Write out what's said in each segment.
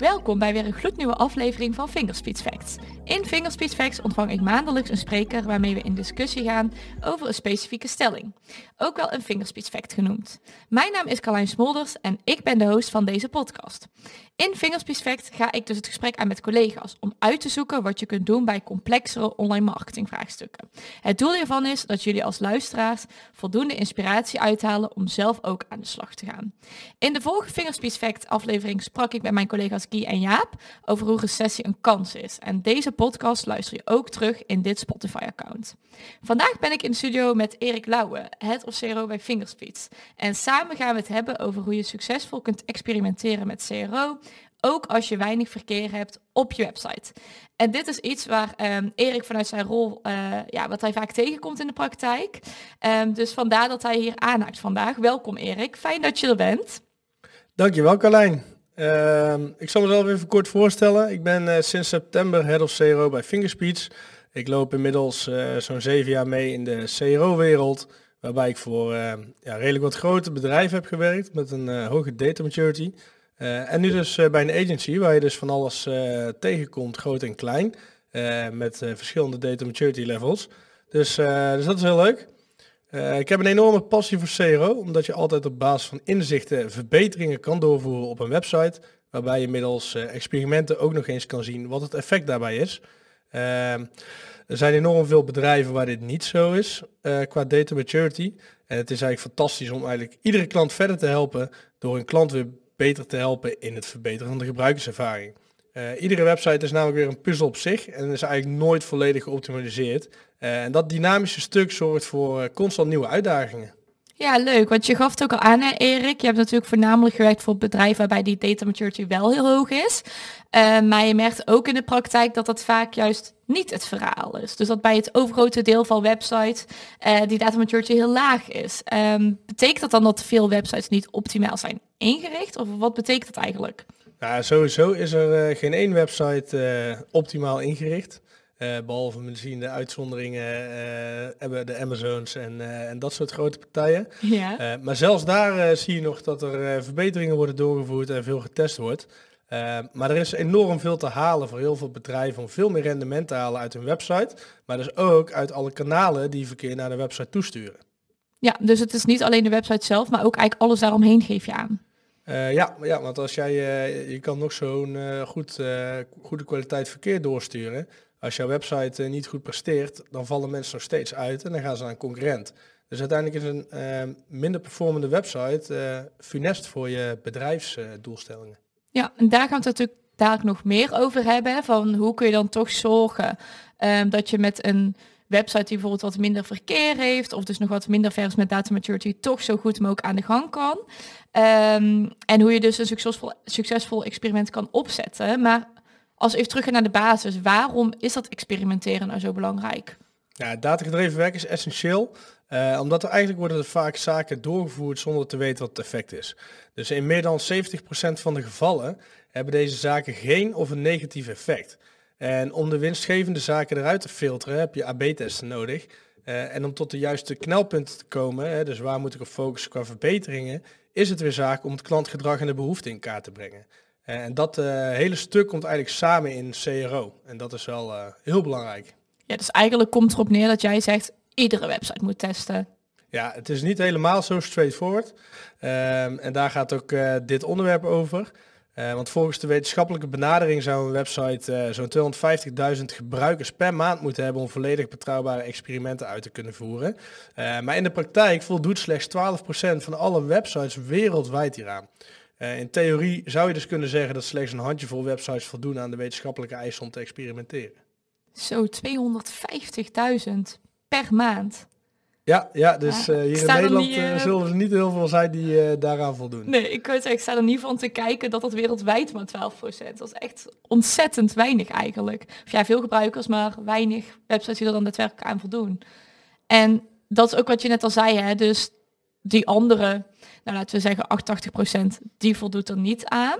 Welkom bij weer een gloednieuwe aflevering van Fingerspeech Facts. In Fingerspeech Facts ontvang ik maandelijks een spreker waarmee we in discussie gaan over een specifieke stelling. Ook wel een Fingerspeech Fact genoemd. Mijn naam is Carlijn Smolders en ik ben de host van deze podcast. In Fingerspeech Fact ga ik dus het gesprek aan met collega's om uit te zoeken wat je kunt doen bij complexere online marketingvraagstukken. Het doel hiervan is dat jullie als luisteraars voldoende inspiratie uithalen om zelf ook aan de slag te gaan. In de vorige Fingerspeech Fact aflevering sprak ik met mijn collega's En Jaap over hoe recessie een kans is. En deze podcast luister je ook terug in dit Spotify-account. Vandaag ben ik in de studio met Erik Lauwe, Head of CRO bij Fingerspeech. En samen gaan we het hebben over hoe je succesvol kunt experimenteren met CRO, ook als je weinig verkeer hebt op je website. En dit is iets waar um, Erik vanuit zijn rol, uh, ja, wat hij vaak tegenkomt in de praktijk. Um, dus vandaar dat hij hier aanhaakt vandaag. Welkom Erik, fijn dat je er bent. Dankjewel Carlijn. Uh, ik zal mezelf even kort voorstellen. Ik ben uh, sinds september Head of CRO bij Fingerspeech. Ik loop inmiddels uh, zo'n zeven jaar mee in de CRO-wereld, waarbij ik voor ja, redelijk wat grote bedrijven heb gewerkt met een hoge data maturity. En nu dus bij een agency waar je dus van alles tegenkomt, groot en klein, met verschillende data maturity levels. Dus, dus dat is heel leuk. Ik heb een enorme passie voor CRO, omdat je altijd op basis van inzichten verbeteringen kan doorvoeren op een website, waarbij je middels experimenten ook nog eens kan zien wat het effect daarbij is. er zijn enorm veel bedrijven waar dit niet zo is qua data maturity. En het is eigenlijk fantastisch om eigenlijk iedere klant verder te helpen door een klant weer beter te helpen in het verbeteren van de gebruikerservaring. Uh, iedere website is namelijk weer een puzzel op zich en is eigenlijk nooit volledig geoptimaliseerd. Uh, en dat dynamische stuk zorgt voor uh, constant nieuwe uitdagingen. Ja, leuk. Want je gaf het ook al aan, hè, Erik. Je hebt natuurlijk voornamelijk gewerkt voor bedrijven waarbij die data maturity wel heel hoog is. maar je merkt ook in de praktijk dat dat vaak juist niet het verhaal is. Dus dat bij het overgrote deel van websites die data maturity heel laag is. Um, betekent dat dan dat veel websites niet optimaal zijn ingericht? Of wat betekent dat eigenlijk? Ja, sowieso is er uh, geen één website uh, optimaal ingericht. Uh, behalve misschien de uitzonderingen hebben de Amazons en, en dat soort grote partijen. Ja. maar zelfs daar zie je nog dat er verbeteringen worden doorgevoerd en veel getest wordt. maar er is enorm veel te halen voor heel veel bedrijven om veel meer rendement te halen uit hun website. Maar dus ook uit alle kanalen die verkeer naar de website toesturen. Ja, dus het is niet alleen de website zelf, maar ook eigenlijk alles daaromheen geef je aan. Uh, ja, ja, want als jij, uh, je kan nog zo'n uh, goed, goede kwaliteit verkeer doorsturen. Als jouw website niet goed presteert, dan vallen mensen nog steeds uit en dan gaan ze naar een concurrent. Dus uiteindelijk is een minder performende website funest voor je bedrijfsdoelstellingen. ja, en daar gaan we het natuurlijk daar nog meer over hebben. Van hoe kun je dan toch zorgen ehm, dat je met een website die bijvoorbeeld wat minder verkeer heeft, of dus nog wat minder vers met data maturity, toch zo goed mogelijk aan de gang kan. Um, en hoe je dus een succesvol, succesvol experiment kan opzetten. Maar als even terug naar de basis, waarom is dat experimenteren nou zo belangrijk? Ja, datagedreven werk is essentieel. Uh, omdat er eigenlijk worden er vaak zaken doorgevoerd zonder te weten wat het effect is. Dus in meer dan 70% van de gevallen hebben deze zaken geen of een negatief effect. En om de winstgevende zaken eruit te filteren heb je AB-testen nodig. Uh, en om tot de juiste knelpunten te komen, hè, dus waar moet ik op focussen qua verbeteringen, is het weer zaak om het klantgedrag en de behoefte in kaart te brengen. Uh, en dat uh, hele stuk komt eigenlijk samen in CRO. En dat is wel heel belangrijk. Ja, dus eigenlijk komt erop neer dat jij zegt, iedere website moet testen. Ja, het is niet helemaal zo straightforward. Ehm, en daar gaat ook dit onderwerp over. Uh, want volgens de wetenschappelijke benadering zou een website uh, zo'n 250.000 gebruikers per maand moeten hebben om volledig betrouwbare experimenten uit te kunnen voeren. Uh, maar in de praktijk voldoet slechts 12% van alle websites wereldwijd hieraan. in theorie zou je dus kunnen zeggen dat slechts een handjevol websites voldoen aan de wetenschappelijke eisen om te experimenteren. Zo 250.000 per maand. Ja, ja dus uh, hier in Nederland niet, uh, zullen er niet heel veel zijn die uh, daaraan voldoen. Nee, ik, weet, ik sta er niet van te kijken dat dat wereldwijd maar 12% is. Dat is echt ontzettend weinig eigenlijk. Of ja, veel gebruikers, maar weinig websites die er dan daadwerkelijk aan voldoen. En dat is ook wat je net al zei, hè? dus die andere, nou laten we zeggen 88%, die voldoet er niet aan.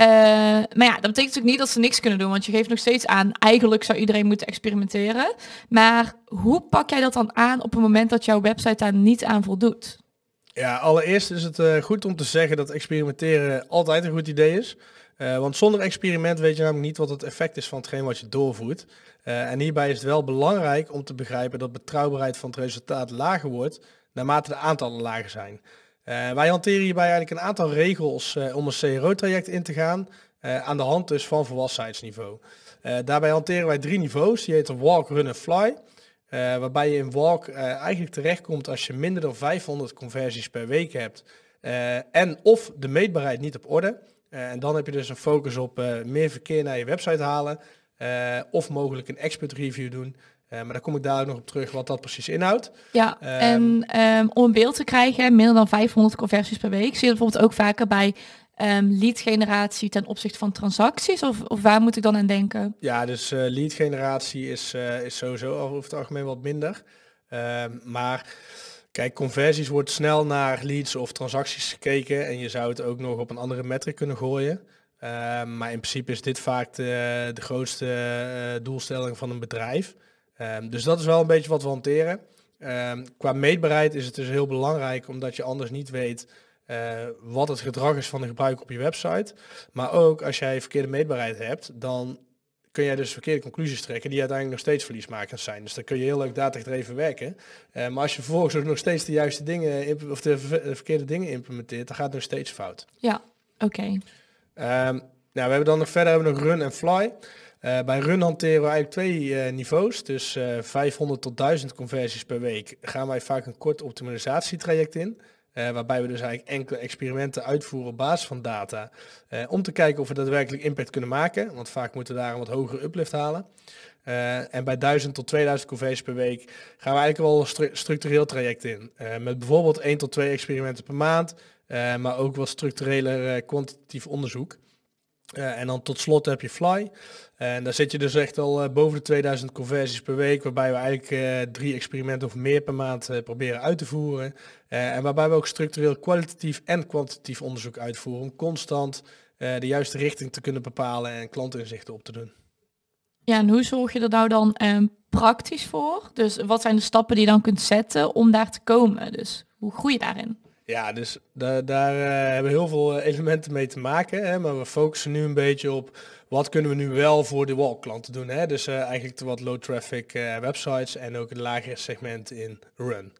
Uh, maar ja, dat betekent natuurlijk niet dat ze niks kunnen doen, want je geeft nog steeds aan, eigenlijk zou iedereen moeten experimenteren. Maar hoe pak jij dat dan aan op het moment dat jouw website daar niet aan voldoet? Ja, allereerst is het uh, goed om te zeggen dat experimenteren altijd een goed idee is. want zonder experiment weet je namelijk niet wat het effect is van hetgeen wat je doorvoert. en hierbij is het wel belangrijk om te begrijpen dat betrouwbaarheid van het resultaat lager wordt naarmate de aantallen lager zijn. Wij hanteren hierbij eigenlijk een aantal regels om een CRO-traject in te gaan, aan de hand dus van volwassenheidsniveau. daarbij hanteren wij drie niveaus, die heten walk, run en fly. Waarbij je in Walk eigenlijk terechtkomt als je minder dan 500 conversies per week hebt. En of de meetbaarheid niet op orde. en dan heb je dus een focus op meer verkeer naar je website halen. of mogelijk een expert review doen. Maar daar kom ik daar nog op terug wat dat precies inhoudt. Ja, en um, om een beeld te krijgen, minder dan 500 conversies per week. Zie je bijvoorbeeld ook vaker bij um, lead generatie ten opzichte van transacties? Of, of waar moet ik dan aan denken? Ja, dus uh, lead generatie is, uh, is sowieso over het algemeen wat minder. Maar kijk, conversies wordt snel naar leads of transacties gekeken en je zou het ook nog op een andere metric kunnen gooien. Maar in principe is dit vaak de, de grootste doelstelling van een bedrijf. Dus dat is wel een beetje wat we hanteren. qua meetbaarheid is het dus heel belangrijk omdat je anders niet weet uh, wat het gedrag is van de gebruiker op je website. Maar ook als jij verkeerde meetbaarheid hebt, dan kun jij dus verkeerde conclusies trekken die uiteindelijk nog steeds verliesmakend zijn. Dus dan kun je heel leuk datagedreven werken. Uh, maar als je vervolgens ook nog steeds de juiste dingen of de, verkeerde dingen implementeert, dan gaat het nog steeds fout. Ja, oké. Okay. Ehm, nou, we hebben dan nog verder hebben we nog run en fly. Uh, bij run hanteren we eigenlijk twee uh, niveaus. Dus 500 tot 1000 conversies per week gaan wij vaak een kort optimalisatietraject in. Waarbij we dus eigenlijk enkele experimenten uitvoeren op basis van data. Om te kijken of we daadwerkelijk impact kunnen maken. Want vaak moeten we daar een wat hogere uplift halen. En bij 1000 tot 2000 conversies per week gaan we eigenlijk wel een stru structureel traject in. met bijvoorbeeld 1 tot 2 experimenten per maand. maar ook wat structureler kwantitatief onderzoek. Uh, en dan tot slot heb je Fly. En daar zit je dus echt al uh, boven de 2000 conversies per week, waarbij we eigenlijk uh, drie experimenten of meer per maand proberen uit te voeren. en waarbij we ook structureel kwalitatief en kwantitatief onderzoek uitvoeren om constant de juiste richting te kunnen bepalen en klantinzichten op te doen. Ja, en hoe zorg je er nou dan um, praktisch voor? Dus wat zijn de stappen die je dan kunt zetten om daar te komen? Dus hoe groei je daarin? Ja, dus daar, daar uh, hebben heel veel eh, elementen mee te maken. Hè, maar we focussen nu een beetje op wat kunnen we nu wel voor de wall klanten doen. Hè? Dus uh, eigenlijk de wat low traffic websites en ook het lagere segment in run. Um,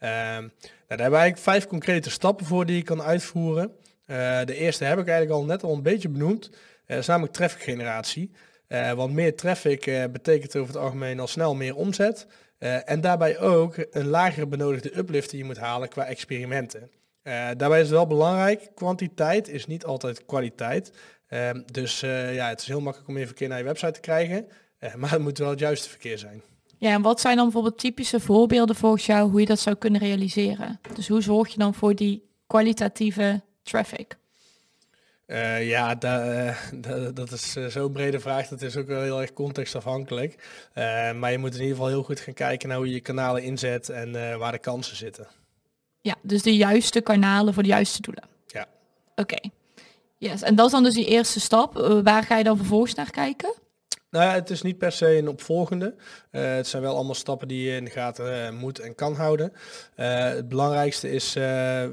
nou, daar hebben we eigenlijk vijf concrete stappen voor die je kan uitvoeren. de eerste heb ik eigenlijk al net al een beetje benoemd. dat is namelijk traffic generatie. want meer traffic betekent over het algemeen al snel meer omzet. Uh, en daarbij ook een lagere benodigde uplift die je moet halen qua experimenten. Uh, daarbij is het wel belangrijk, kwantiteit is niet altijd kwaliteit. Uh, dus eh, ja, het is heel makkelijk om meer verkeer naar je website te krijgen, maar het moet wel het juiste verkeer zijn. Ja, en wat zijn dan bijvoorbeeld typische voorbeelden volgens jou hoe je dat zou kunnen realiseren? Dus hoe zorg je dan voor die kwalitatieve traffic? Uh, ja, da, da, dat is uh, zo'n brede vraag. Dat is ook wel heel erg contextafhankelijk. Uh, maar je moet in ieder geval heel goed gaan kijken naar hoe je je kanalen inzet en waar de kansen zitten. Ja, dus de juiste kanalen voor de juiste doelen. Ja. Oké. Yes. En dat is dan dus die eerste stap. waar ga je dan vervolgens naar kijken? Nou ja, het is niet per se een opvolgende. het zijn wel allemaal stappen die je in de gaten moet en kan houden. het belangrijkste is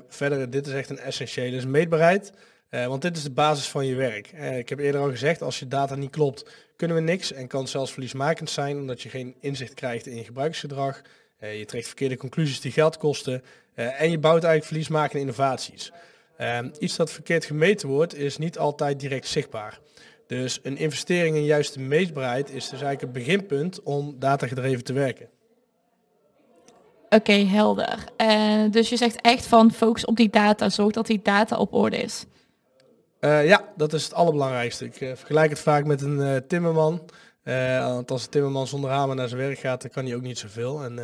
verder, dit is echt een essentiële, is meetbaarheid. Uh, want dit is de basis van je werk. Uh, ik heb eerder al gezegd, als je data niet klopt, kunnen we niks en kan zelfs verliesmakend zijn omdat je geen inzicht krijgt in je gebruiksgedrag. Uh, je trekt verkeerde conclusies die geld kosten en je bouwt eigenlijk verliesmakende innovaties. Ehm, iets dat verkeerd gemeten wordt is niet altijd direct zichtbaar. Dus een investering in juiste meetbaarheid is dus eigenlijk het beginpunt om datagedreven te werken. Oké, helder. dus je zegt echt van focus op die data, zorg dat die data op orde is. Uh, ja, dat is het allerbelangrijkste. Ik uh, vergelijk het vaak met een uh, timmerman. want als een timmerman zonder hamer naar zijn werk gaat, dan kan hij ook niet zoveel. En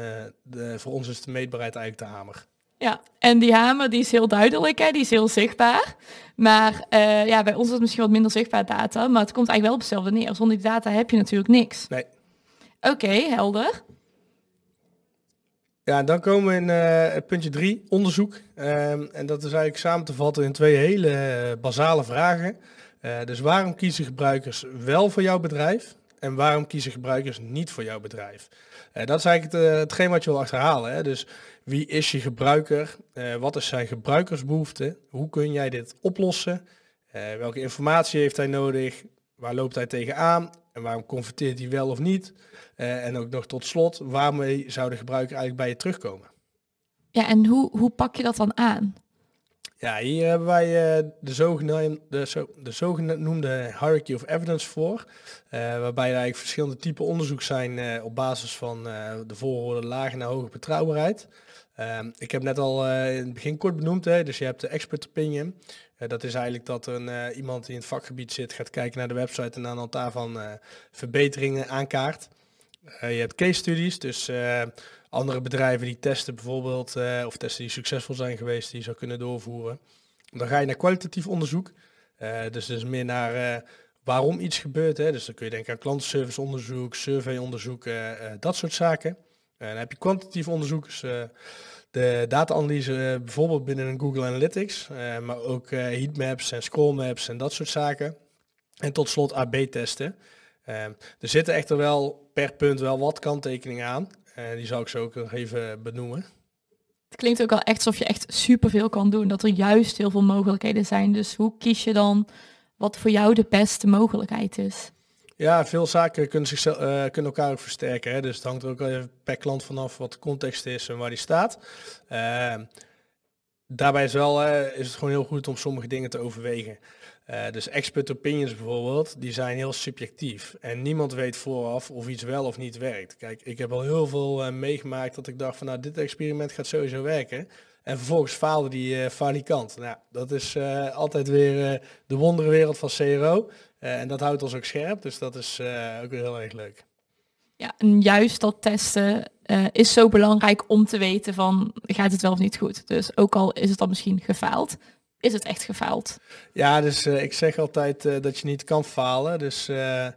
de, voor ons is de meetbaarheid eigenlijk de hamer. Ja, en die hamer die is heel duidelijk, hè? die is heel zichtbaar. Maar ja, bij ons is het misschien wat minder zichtbaar data, maar het komt eigenlijk wel op hetzelfde neer. Zonder die data heb je natuurlijk niks. Nee. Oké, helder. Ja, dan komen we in uh, puntje drie, onderzoek. Ehm, en dat is eigenlijk samen te vatten in twee hele uh, basale vragen. Uh, dus waarom kiezen gebruikers wel voor jouw bedrijf? En waarom kiezen gebruikers niet voor jouw bedrijf? dat is eigenlijk het, hetgeen wat je wil achterhalen. Hè? Dus wie is je gebruiker? wat is zijn gebruikersbehoefte? Hoe kun jij dit oplossen? welke informatie heeft hij nodig? Waar loopt hij tegenaan? En waarom converteert hij wel of niet? en ook nog tot slot, waarmee zou de gebruiker eigenlijk bij je terugkomen? Ja, en hoe, hoe pak je dat dan aan? Ja, hier hebben wij uh, de, zogenaamde, de, zo, de zogenoemde hierarchy of evidence voor. Uh, waarbij er eigenlijk verschillende typen onderzoek zijn op basis van de volgorde lage naar hoge betrouwbaarheid. Ehm, ik heb net al in het begin kort benoemd, hè, dus je hebt de expert opinion. dat is eigenlijk dat een, iemand die in het vakgebied zit gaat kijken naar de website en aan de hand daarvan verbeteringen aankaart. je hebt case studies, dus andere bedrijven die testen bijvoorbeeld, of testen die succesvol zijn geweest, die je zou kunnen doorvoeren. Dan ga je naar kwalitatief onderzoek. Dus dus meer naar waarom iets gebeurt. Hè. Dus dan kun je denken aan klantenserviceonderzoek, surveyonderzoek, dat soort zaken. Dan heb je kwantitatief onderzoek, dus de data-analyse bijvoorbeeld binnen een Google Analytics, maar ook heatmaps en scrollmaps en dat soort zaken. En tot slot AB-testen. er zitten echter wel per punt wel wat kanttekeningen aan. Uh, die zou ik zo ook nog even benoemen. Het klinkt ook wel echt alsof je echt superveel kan doen. Dat er juist heel veel mogelijkheden zijn. Dus hoe kies je dan wat voor jou de beste mogelijkheid is? Ja, veel zaken kunnen, uh, kunnen elkaar ook versterken. Hè? Dus het hangt er ook even per klant vanaf wat de context is en waar die staat. Uh, daarbij is, wel, is het gewoon heel goed om sommige dingen te overwegen. Dus expert opinions bijvoorbeeld, die zijn heel subjectief. En niemand weet vooraf of iets wel of niet werkt. Kijk, ik heb al heel veel meegemaakt dat ik dacht van nou, dit experiment gaat sowieso werken. En vervolgens faalde die uh, falikant. Nou, dat is altijd weer de wonderenwereld van CRO. en dat houdt ons ook scherp, dus dat is ook weer heel erg leuk. Ja, en juist dat testen is zo belangrijk om te weten van gaat het wel of niet goed. Dus ook al is het dan misschien gefaald, is het echt gefaald. Ja, dus uh, ik zeg altijd uh, dat je niet kan falen. Dus uh,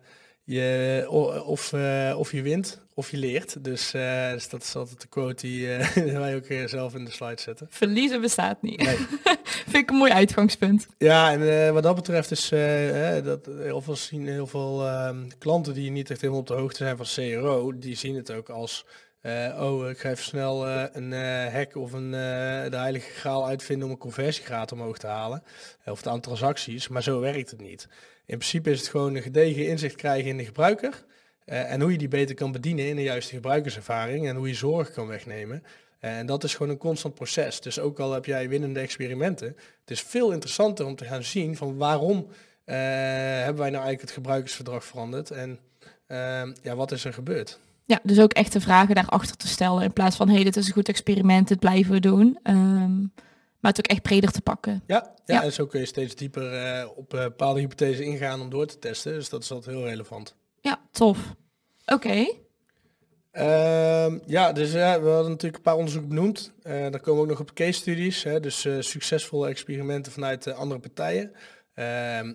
je, of, of je wint of je leert. Dus, dus, dat is altijd de quote die wij ook zelf in de slide zetten. Verliezen bestaat niet. Nee. Vind ik een mooi uitgangspunt. Ja, en wat dat betreft is dat heel veel, zien, heel veel ehm, klanten die niet echt helemaal op de hoogte zijn van CRO, die zien het ook als oh, ik ga even snel een hack of een, de heilige graal uitvinden om een conversiegraad omhoog te halen. of het aantal transacties, maar zo werkt het niet. In principe is het gewoon een gedegen inzicht krijgen in de gebruiker. En hoe je die beter kan bedienen in de juiste gebruikerservaring en hoe je zorg kan wegnemen. En dat is gewoon een constant proces. Dus ook al heb jij winnende experimenten, het is veel interessanter om te gaan zien van waarom hebben wij nou eigenlijk het gebruikersverdrag veranderd en ja, wat is er gebeurd. Ja, dus ook echte vragen daarachter te stellen. In plaats van, hé, hey, dit is een goed experiment, dit blijven we doen. Um, maar het ook echt breder te pakken. Ja, ja, en zo kun je steeds dieper uh, op bepaalde hypothesen ingaan om door te testen. Dus dat is altijd heel relevant. Ja, tof. Oké. Um, ja, dus we hadden natuurlijk een paar onderzoeken benoemd. Uh, daar komen ook nog op case studies. Hè, dus succesvolle experimenten vanuit andere partijen. Ehm,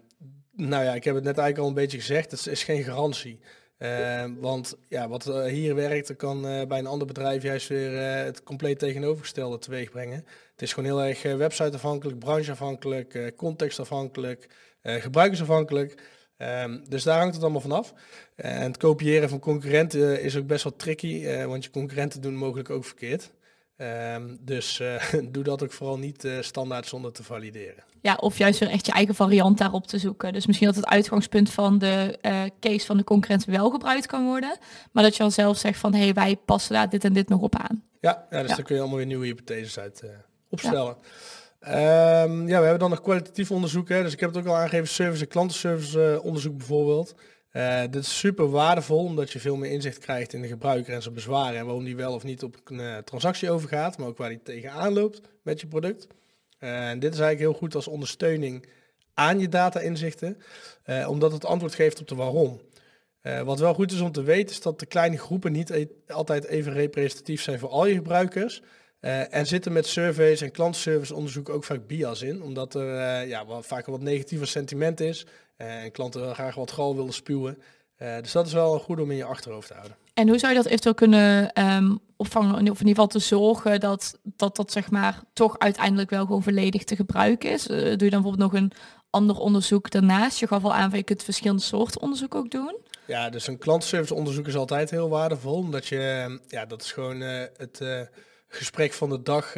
nou ja, ik heb het net eigenlijk al een beetje gezegd. Het is geen garantie. Ehm, want ja, wat hier werkt, kan uh, bij een ander bedrijf juist weer het compleet tegenovergestelde teweeg brengen. Het is gewoon heel erg websiteafhankelijk, brancheafhankelijk, contextafhankelijk, gebruikersafhankelijk. Um, dus daar hangt het allemaal vanaf. en het kopiëren van concurrenten is ook best wel tricky, want je concurrenten doen mogelijk ook verkeerd. Um, dus doe dat ook vooral niet standaard zonder te valideren. Ja, of juist weer echt je eigen variant daarop te zoeken. Dus misschien dat het uitgangspunt van de uh, case van de concurrentie wel gebruikt kan worden. Maar dat je al zelf zegt van, hé, hey, wij passen daar dit en dit nog op aan. Ja, ja dus ja. dan kun je allemaal weer nieuwe hypotheses uit opstellen. Ja. Um, ja, we hebben dan nog kwalitatief onderzoek. Hè. Dus ik heb het ook al aangegeven, service en klantenservice onderzoek bijvoorbeeld. Uh, dit is super waardevol, omdat je veel meer inzicht krijgt in de gebruiker en zijn bezwaren. En waarom die wel of niet op een uh, transactie overgaat, maar ook waar die tegenaan loopt met je product. Eh, en dit is eigenlijk heel goed als ondersteuning aan je data-inzichten, omdat het antwoord geeft op de waarom. Wat wel goed is om te weten, is dat de kleine groepen niet e altijd even representatief zijn voor al je gebruikers. En zitten met surveys en klantservice onderzoek ook vaak bias in, omdat er ja, wat, vaak een wat negatiever sentiment is en klanten graag wat gal willen spuwen. dus dat is wel goed om in je achterhoofd te houden. En hoe zou je dat eventueel kunnen um, opvangen, of in ieder geval te zorgen dat, dat dat zeg maar toch uiteindelijk wel gewoon volledig te gebruiken is? Uh, doe je dan bijvoorbeeld nog een ander onderzoek daarnaast? Je gaf al aan van je kunt verschillende soorten onderzoek ook doen. Ja, dus een klantenservice onderzoek is altijd heel waardevol, omdat je, ehm, ja, dat is gewoon uh, het uh, gesprek van de dag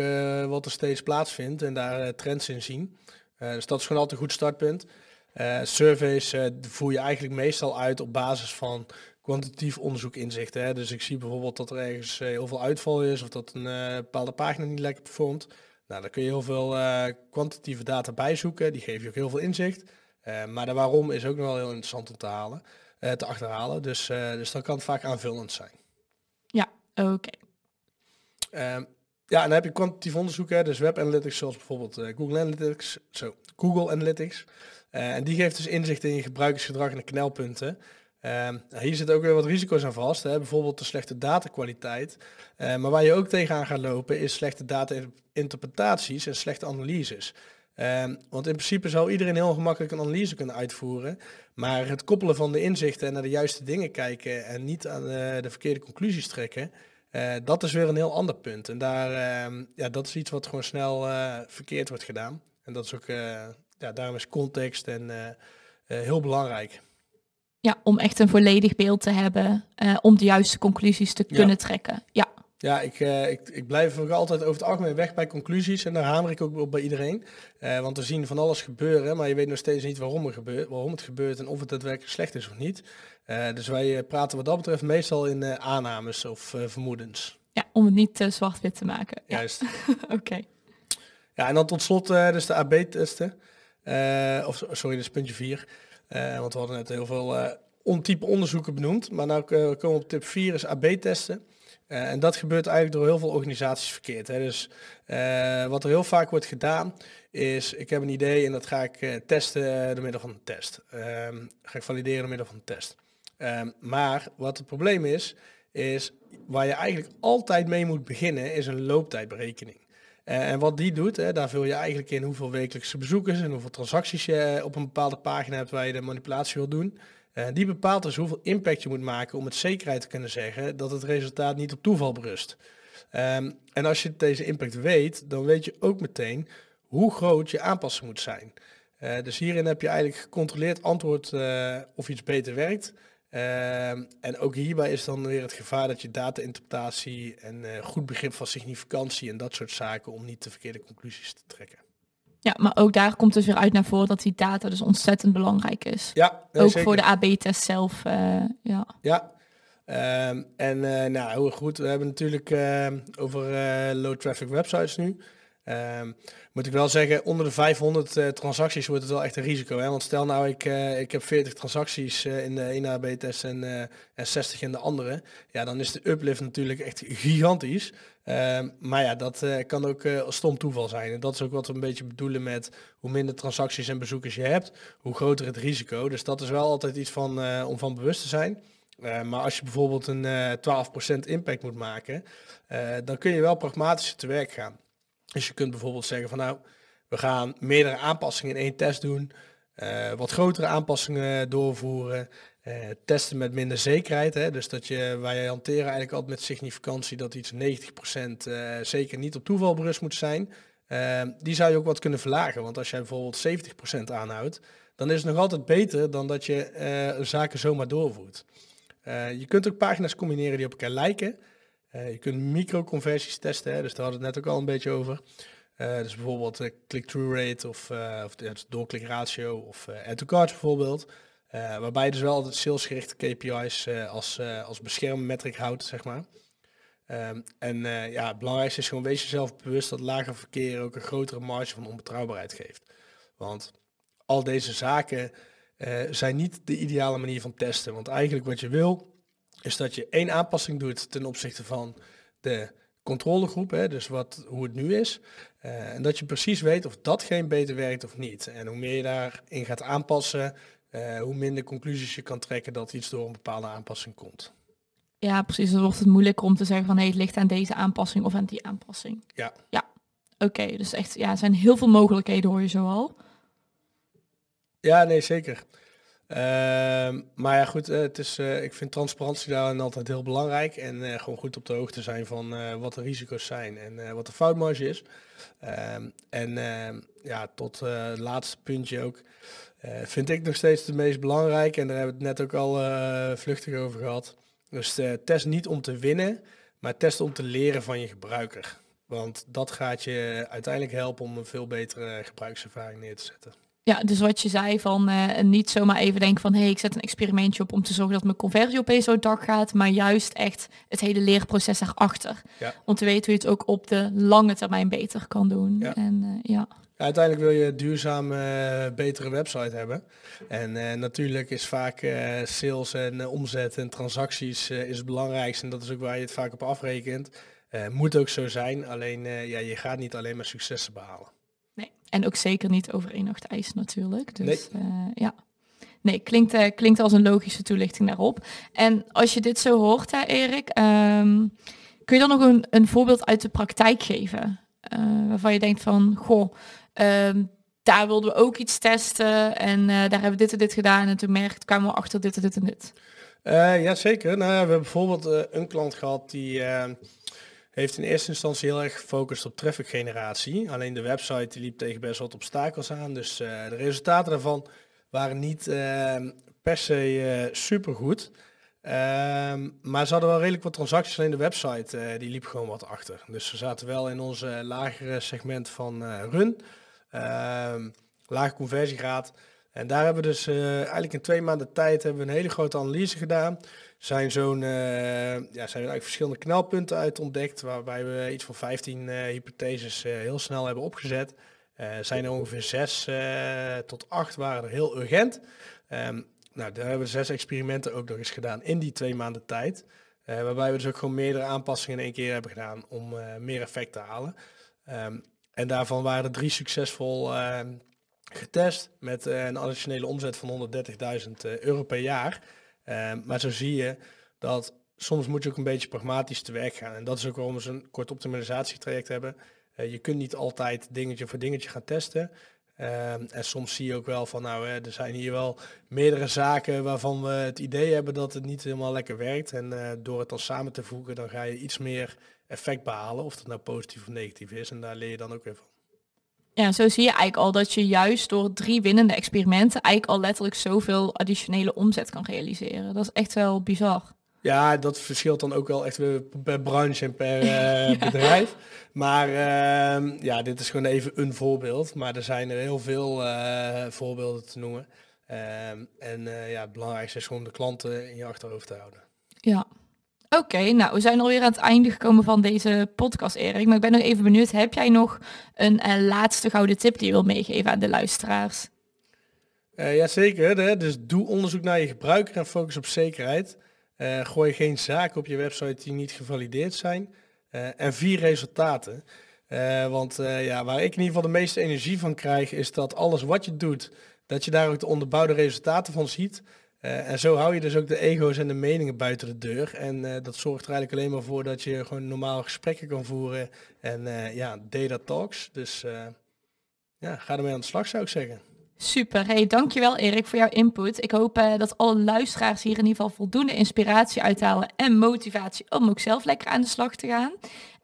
wat er steeds plaatsvindt en daar trends in zien. dus dat is gewoon altijd een goed startpunt. surveys voer je eigenlijk meestal uit op basis van kwantitatief onderzoek inzichten. Hè. Dus ik zie bijvoorbeeld dat er ergens heel veel uitval is of dat een bepaalde pagina niet lekker performt. Nou, dan kun je heel veel kwantitatieve data bijzoeken. Die geven je ook heel veel inzicht. maar de waarom is ook nog wel heel interessant om te halen, te achterhalen. Dus, dus dan kan vaak aanvullend zijn. Ja, oké. Ehm, ja, en dan heb je kwantitatief onderzoek, hè, dus web analytics zoals bijvoorbeeld uh, Google Analytics. Zo, Google Analytics. Uh, en die geeft dus inzicht in je gebruikersgedrag en de knelpunten. Uh, hier zitten ook weer wat risico's aan vast, hè, bijvoorbeeld de slechte datakwaliteit. Uh, maar waar je ook tegenaan gaat lopen is slechte data-interpretaties en slechte analyses. Ehm, want in principe zou iedereen heel gemakkelijk een analyse kunnen uitvoeren. Maar het koppelen van de inzichten en naar de juiste dingen kijken en niet aan de verkeerde conclusies trekken, uh, dat is weer een heel ander punt. En daar, uh, ja, dat is iets wat gewoon snel uh, verkeerd wordt gedaan. En dat is ook, eh, ja, daarom is context en heel belangrijk. Ja, om echt een volledig beeld te hebben, om de juiste conclusies te kunnen trekken. Ja. Ja, ik, uh, ik, ik blijf ook altijd over het algemeen weg bij conclusies en daar hamer ik ook op bij iedereen. Uh, want we zien van alles gebeuren, maar je weet nog steeds niet waarom, er gebeurt, waarom het gebeurt en of het daadwerkelijk slecht is of niet. Uh, dus wij praten wat dat betreft meestal in aannames of vermoedens. Ja, om het niet te zwart-wit te maken. Juist. Oké. Ja, en dan tot slot dus de AB-testen. of sorry, dus puntje 4. want we hadden net heel veel ontype onderzoeken benoemd. Maar nou komen we op tip 4 is AB-testen. Uh, en dat gebeurt eigenlijk door heel veel organisaties verkeerd. Hè. Dus uh, wat er heel vaak wordt gedaan is, ik heb een idee en dat ga ik uh, testen door middel van een test. Um, ga ik valideren door middel van een test. Um, maar wat het probleem is, is waar je eigenlijk altijd mee moet beginnen, is een looptijdberekening. en wat die doet, hè, daar vul je eigenlijk in hoeveel wekelijkse bezoekers en hoeveel transacties je op een bepaalde pagina hebt waar je de manipulatie wil doen. Uh, die bepaalt dus hoeveel impact je moet maken om met zekerheid te kunnen zeggen dat het resultaat niet op toeval berust. Um, en als je deze impact weet, dan weet je ook meteen hoe groot je aanpassing moet zijn. Uh, dus hierin heb je eigenlijk gecontroleerd antwoord uh, of iets beter werkt. Ehm, en ook hierbij is dan weer het gevaar dat je data-interpretatie en goed begrip van significantie en dat soort zaken om niet de verkeerde conclusies te trekken. Ja, maar ook daar komt dus weer uit naar voren dat die data dus ontzettend belangrijk is. Ja, ook voor de AB-test zelf. Uh, ja. ja. Um, en uh, nou, heel goed. We hebben natuurlijk uh, over low traffic websites nu. Um, moet ik wel zeggen, onder de 500 uh, transacties wordt het wel echt een risico. Hè? Want stel nou, ik, ik heb 40 transacties in de ene AB-test en, en 60 in de andere. Ja, dan is de uplift natuurlijk echt gigantisch. Ehm, maar ja, dat kan ook stom toeval zijn. En dat is ook wat we een beetje bedoelen met hoe minder transacties en bezoekers je hebt, hoe groter het risico. Dus dat is wel altijd iets van, om van bewust te zijn. maar als je bijvoorbeeld een 12% impact moet maken, dan kun je wel pragmatisch te werk gaan. Dus je kunt bijvoorbeeld zeggen van nou, we gaan meerdere aanpassingen in één test doen, wat grotere aanpassingen doorvoeren, uh, testen met minder zekerheid. Hè? Dus dat je, wij hanteren eigenlijk altijd met significantie dat iets 90% uh, eh, zeker niet op toeval berust moet zijn. die zou je ook wat kunnen verlagen, want als jij bijvoorbeeld 70% aanhoudt, dan is het nog altijd beter dan dat je zaken zomaar doorvoert. je kunt ook pagina's combineren die op elkaar lijken. Je kunt microconversies testen, hè, dus daar hadden we het net ook al een beetje over. Dus bijvoorbeeld click-through rate of, of de doorklikratio of add to cards bijvoorbeeld. Waarbij je dus wel altijd salesgerichte KPI's als, als beschermmetric houdt, zeg maar. Um, en ja, het belangrijkste is gewoon wees jezelf bewust dat lager verkeer ook een grotere marge van onbetrouwbaarheid geeft. Want al deze zaken zijn niet de ideale manier van testen. Want eigenlijk wat je wil is dat je één aanpassing doet ten opzichte van de controlegroep, hè, dus wat, hoe het nu is. Uh, en dat je precies weet of datgene beter werkt of niet. En hoe meer je daarin gaat aanpassen, uh, hoe minder conclusies je kan trekken dat iets door een bepaalde aanpassing komt. Ja, precies. Dan wordt het moeilijker om te zeggen van hey, het ligt aan deze aanpassing of aan die aanpassing. Ja. Ja, oké. dus echt, ja, er zijn heel veel mogelijkheden hoor je zo al. Ja, nee, zeker. Ehm, maar ja, goed, uh, het is, uh, ik vind transparantie daarin altijd heel belangrijk. En uh, gewoon goed op de hoogte zijn van wat de risico's zijn en wat de foutmarge is. Um, en ehm, ja, tot het laatste puntje ook. vind ik nog steeds de meest belangrijke. En daar hebben we het net ook al vluchtig over gehad. Dus test niet om te winnen, maar test om te leren van je gebruiker. Want dat gaat je uiteindelijk helpen om een veel betere gebruikservaring neer te zetten. Ja, dus wat je zei van uh, niet zomaar even denken van hé, hey, ik zet een experimentje op om te zorgen dat mijn conversie opeens zo dak gaat, maar juist echt het hele leerproces erachter. Ja. Om te weten hoe je het ook op de lange termijn beter kan doen. Ja. En, uh, ja. ja. uiteindelijk wil je duurzaam uh, betere website hebben. En natuurlijk is vaak sales en omzet en transacties is het belangrijkste en dat is ook waar je het vaak op afrekent. moet ook zo zijn, alleen ja, je gaat niet alleen maar successen behalen. En ook zeker niet over één nacht ijs natuurlijk. Dus nee. Uh, ja. Nee, klinkt, uh, klinkt als een logische toelichting daarop. En als je dit zo hoort, hè, Erik, um, kun je dan nog een, een voorbeeld uit de praktijk geven? Uh, waarvan je denkt van, goh, um, daar wilden we ook iets testen en daar hebben we dit en dit gedaan en toen merkt, kwamen we achter dit en dit en dit. ja, zeker. Nou, we hebben bijvoorbeeld een klant gehad die heeft in eerste instantie heel erg gefocust op traffic generatie. Alleen de website liep tegen best wat obstakels aan. Dus uh, de resultaten daarvan waren niet uh, per se uh, super goed. Ehm, maar ze hadden wel redelijk wat transacties. Alleen de website die liep gewoon wat achter. Dus we zaten wel in onze lagere segment van run. Ehm, lage conversiegraad. En daar hebben we dus eigenlijk in twee maanden tijd hebben we een hele grote analyse gedaan zijn zo'n uh, ja, zijn eigenlijk verschillende knelpunten uit ontdekt, waarbij we iets van 15 uh, eh, hypotheses heel snel hebben opgezet. zijn er ongeveer zes tot acht waren er heel urgent. Um, nou, daar hebben we zes experimenten ook nog eens gedaan in die twee maanden tijd. waarbij we dus ook gewoon meerdere aanpassingen in één keer hebben gedaan om meer effect te halen. Um, en daarvan waren er drie succesvol ehm, getest met een additionele omzet van 130.000 euro per jaar. Ehm, maar zo zie je dat soms moet je ook een beetje pragmatisch te werk gaan. En dat is ook waarom we zo'n kort optimalisatietraject hebben. Uh, je kunt niet altijd dingetje voor dingetje gaan testen. Ehm, en soms zie je ook wel van, nou, hè, er zijn hier wel meerdere zaken waarvan we het idee hebben dat het niet helemaal lekker werkt. En door het dan samen te voegen, dan ga je iets meer effect behalen, of dat nou positief of negatief is. En daar leer je dan ook weer van. Ja, zo zie je eigenlijk al dat je juist door drie winnende experimenten eigenlijk al letterlijk zoveel additionele omzet kan realiseren. Dat is echt wel bizar. Ja, dat verschilt dan ook wel echt per branche en per uh, bedrijf. Maar uh, ja, dit is gewoon even een voorbeeld. Maar er zijn er heel veel uh, voorbeelden te noemen. Ehm, en eh, ja, het belangrijkste is gewoon de klanten in je achterhoofd te houden. Ja, Oké, nou we zijn alweer aan het einde gekomen van deze podcast, Erik. Maar ik ben nog even benieuwd, heb jij nog een uh, laatste gouden tip die je wil meegeven aan de luisteraars? Uh, Jazeker, dus doe onderzoek naar je gebruiker en focus op zekerheid. Uh, gooi geen zaken op je website die niet gevalideerd zijn. en vier resultaten. want ja, waar ik in ieder geval de meeste energie van krijg, is dat alles wat je doet, dat je daar ook de onderbouwde resultaten van ziet. Uh, en zo hou je dus ook de ego's en de meningen buiten de deur. En uh, dat zorgt er eigenlijk alleen maar voor dat je gewoon normaal gesprekken kan voeren. En uh, ja, data talks. Dus ja, ga ermee aan de slag zou ik zeggen. Super, hey, dankjewel Erik voor jouw input. Ik hoop dat alle luisteraars hier in ieder geval voldoende inspiratie uithalen en motivatie om ook zelf lekker aan de slag te gaan.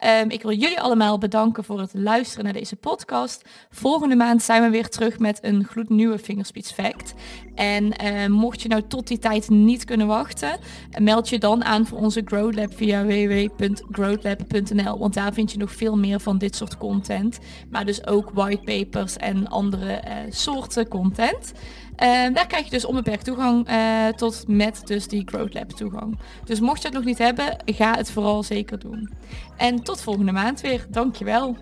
Um, ik wil jullie allemaal bedanken voor het luisteren naar deze podcast. Volgende maand zijn we weer terug met een gloednieuwe Fingerspeech Fact. En uh, mocht je nou tot die tijd niet kunnen wachten, meld je dan aan voor onze Growth Lab via www.growthlab.nl. Want daar vind je nog veel meer van dit soort content. Maar dus ook whitepapers en andere uh, soorten content. Uh, daar krijg je dus onbeperkt toegang uh, tot met dus die Growth Lab toegang. Dus mocht je het nog niet hebben, ga het vooral zeker doen. En tot volgende maand weer. Dankjewel.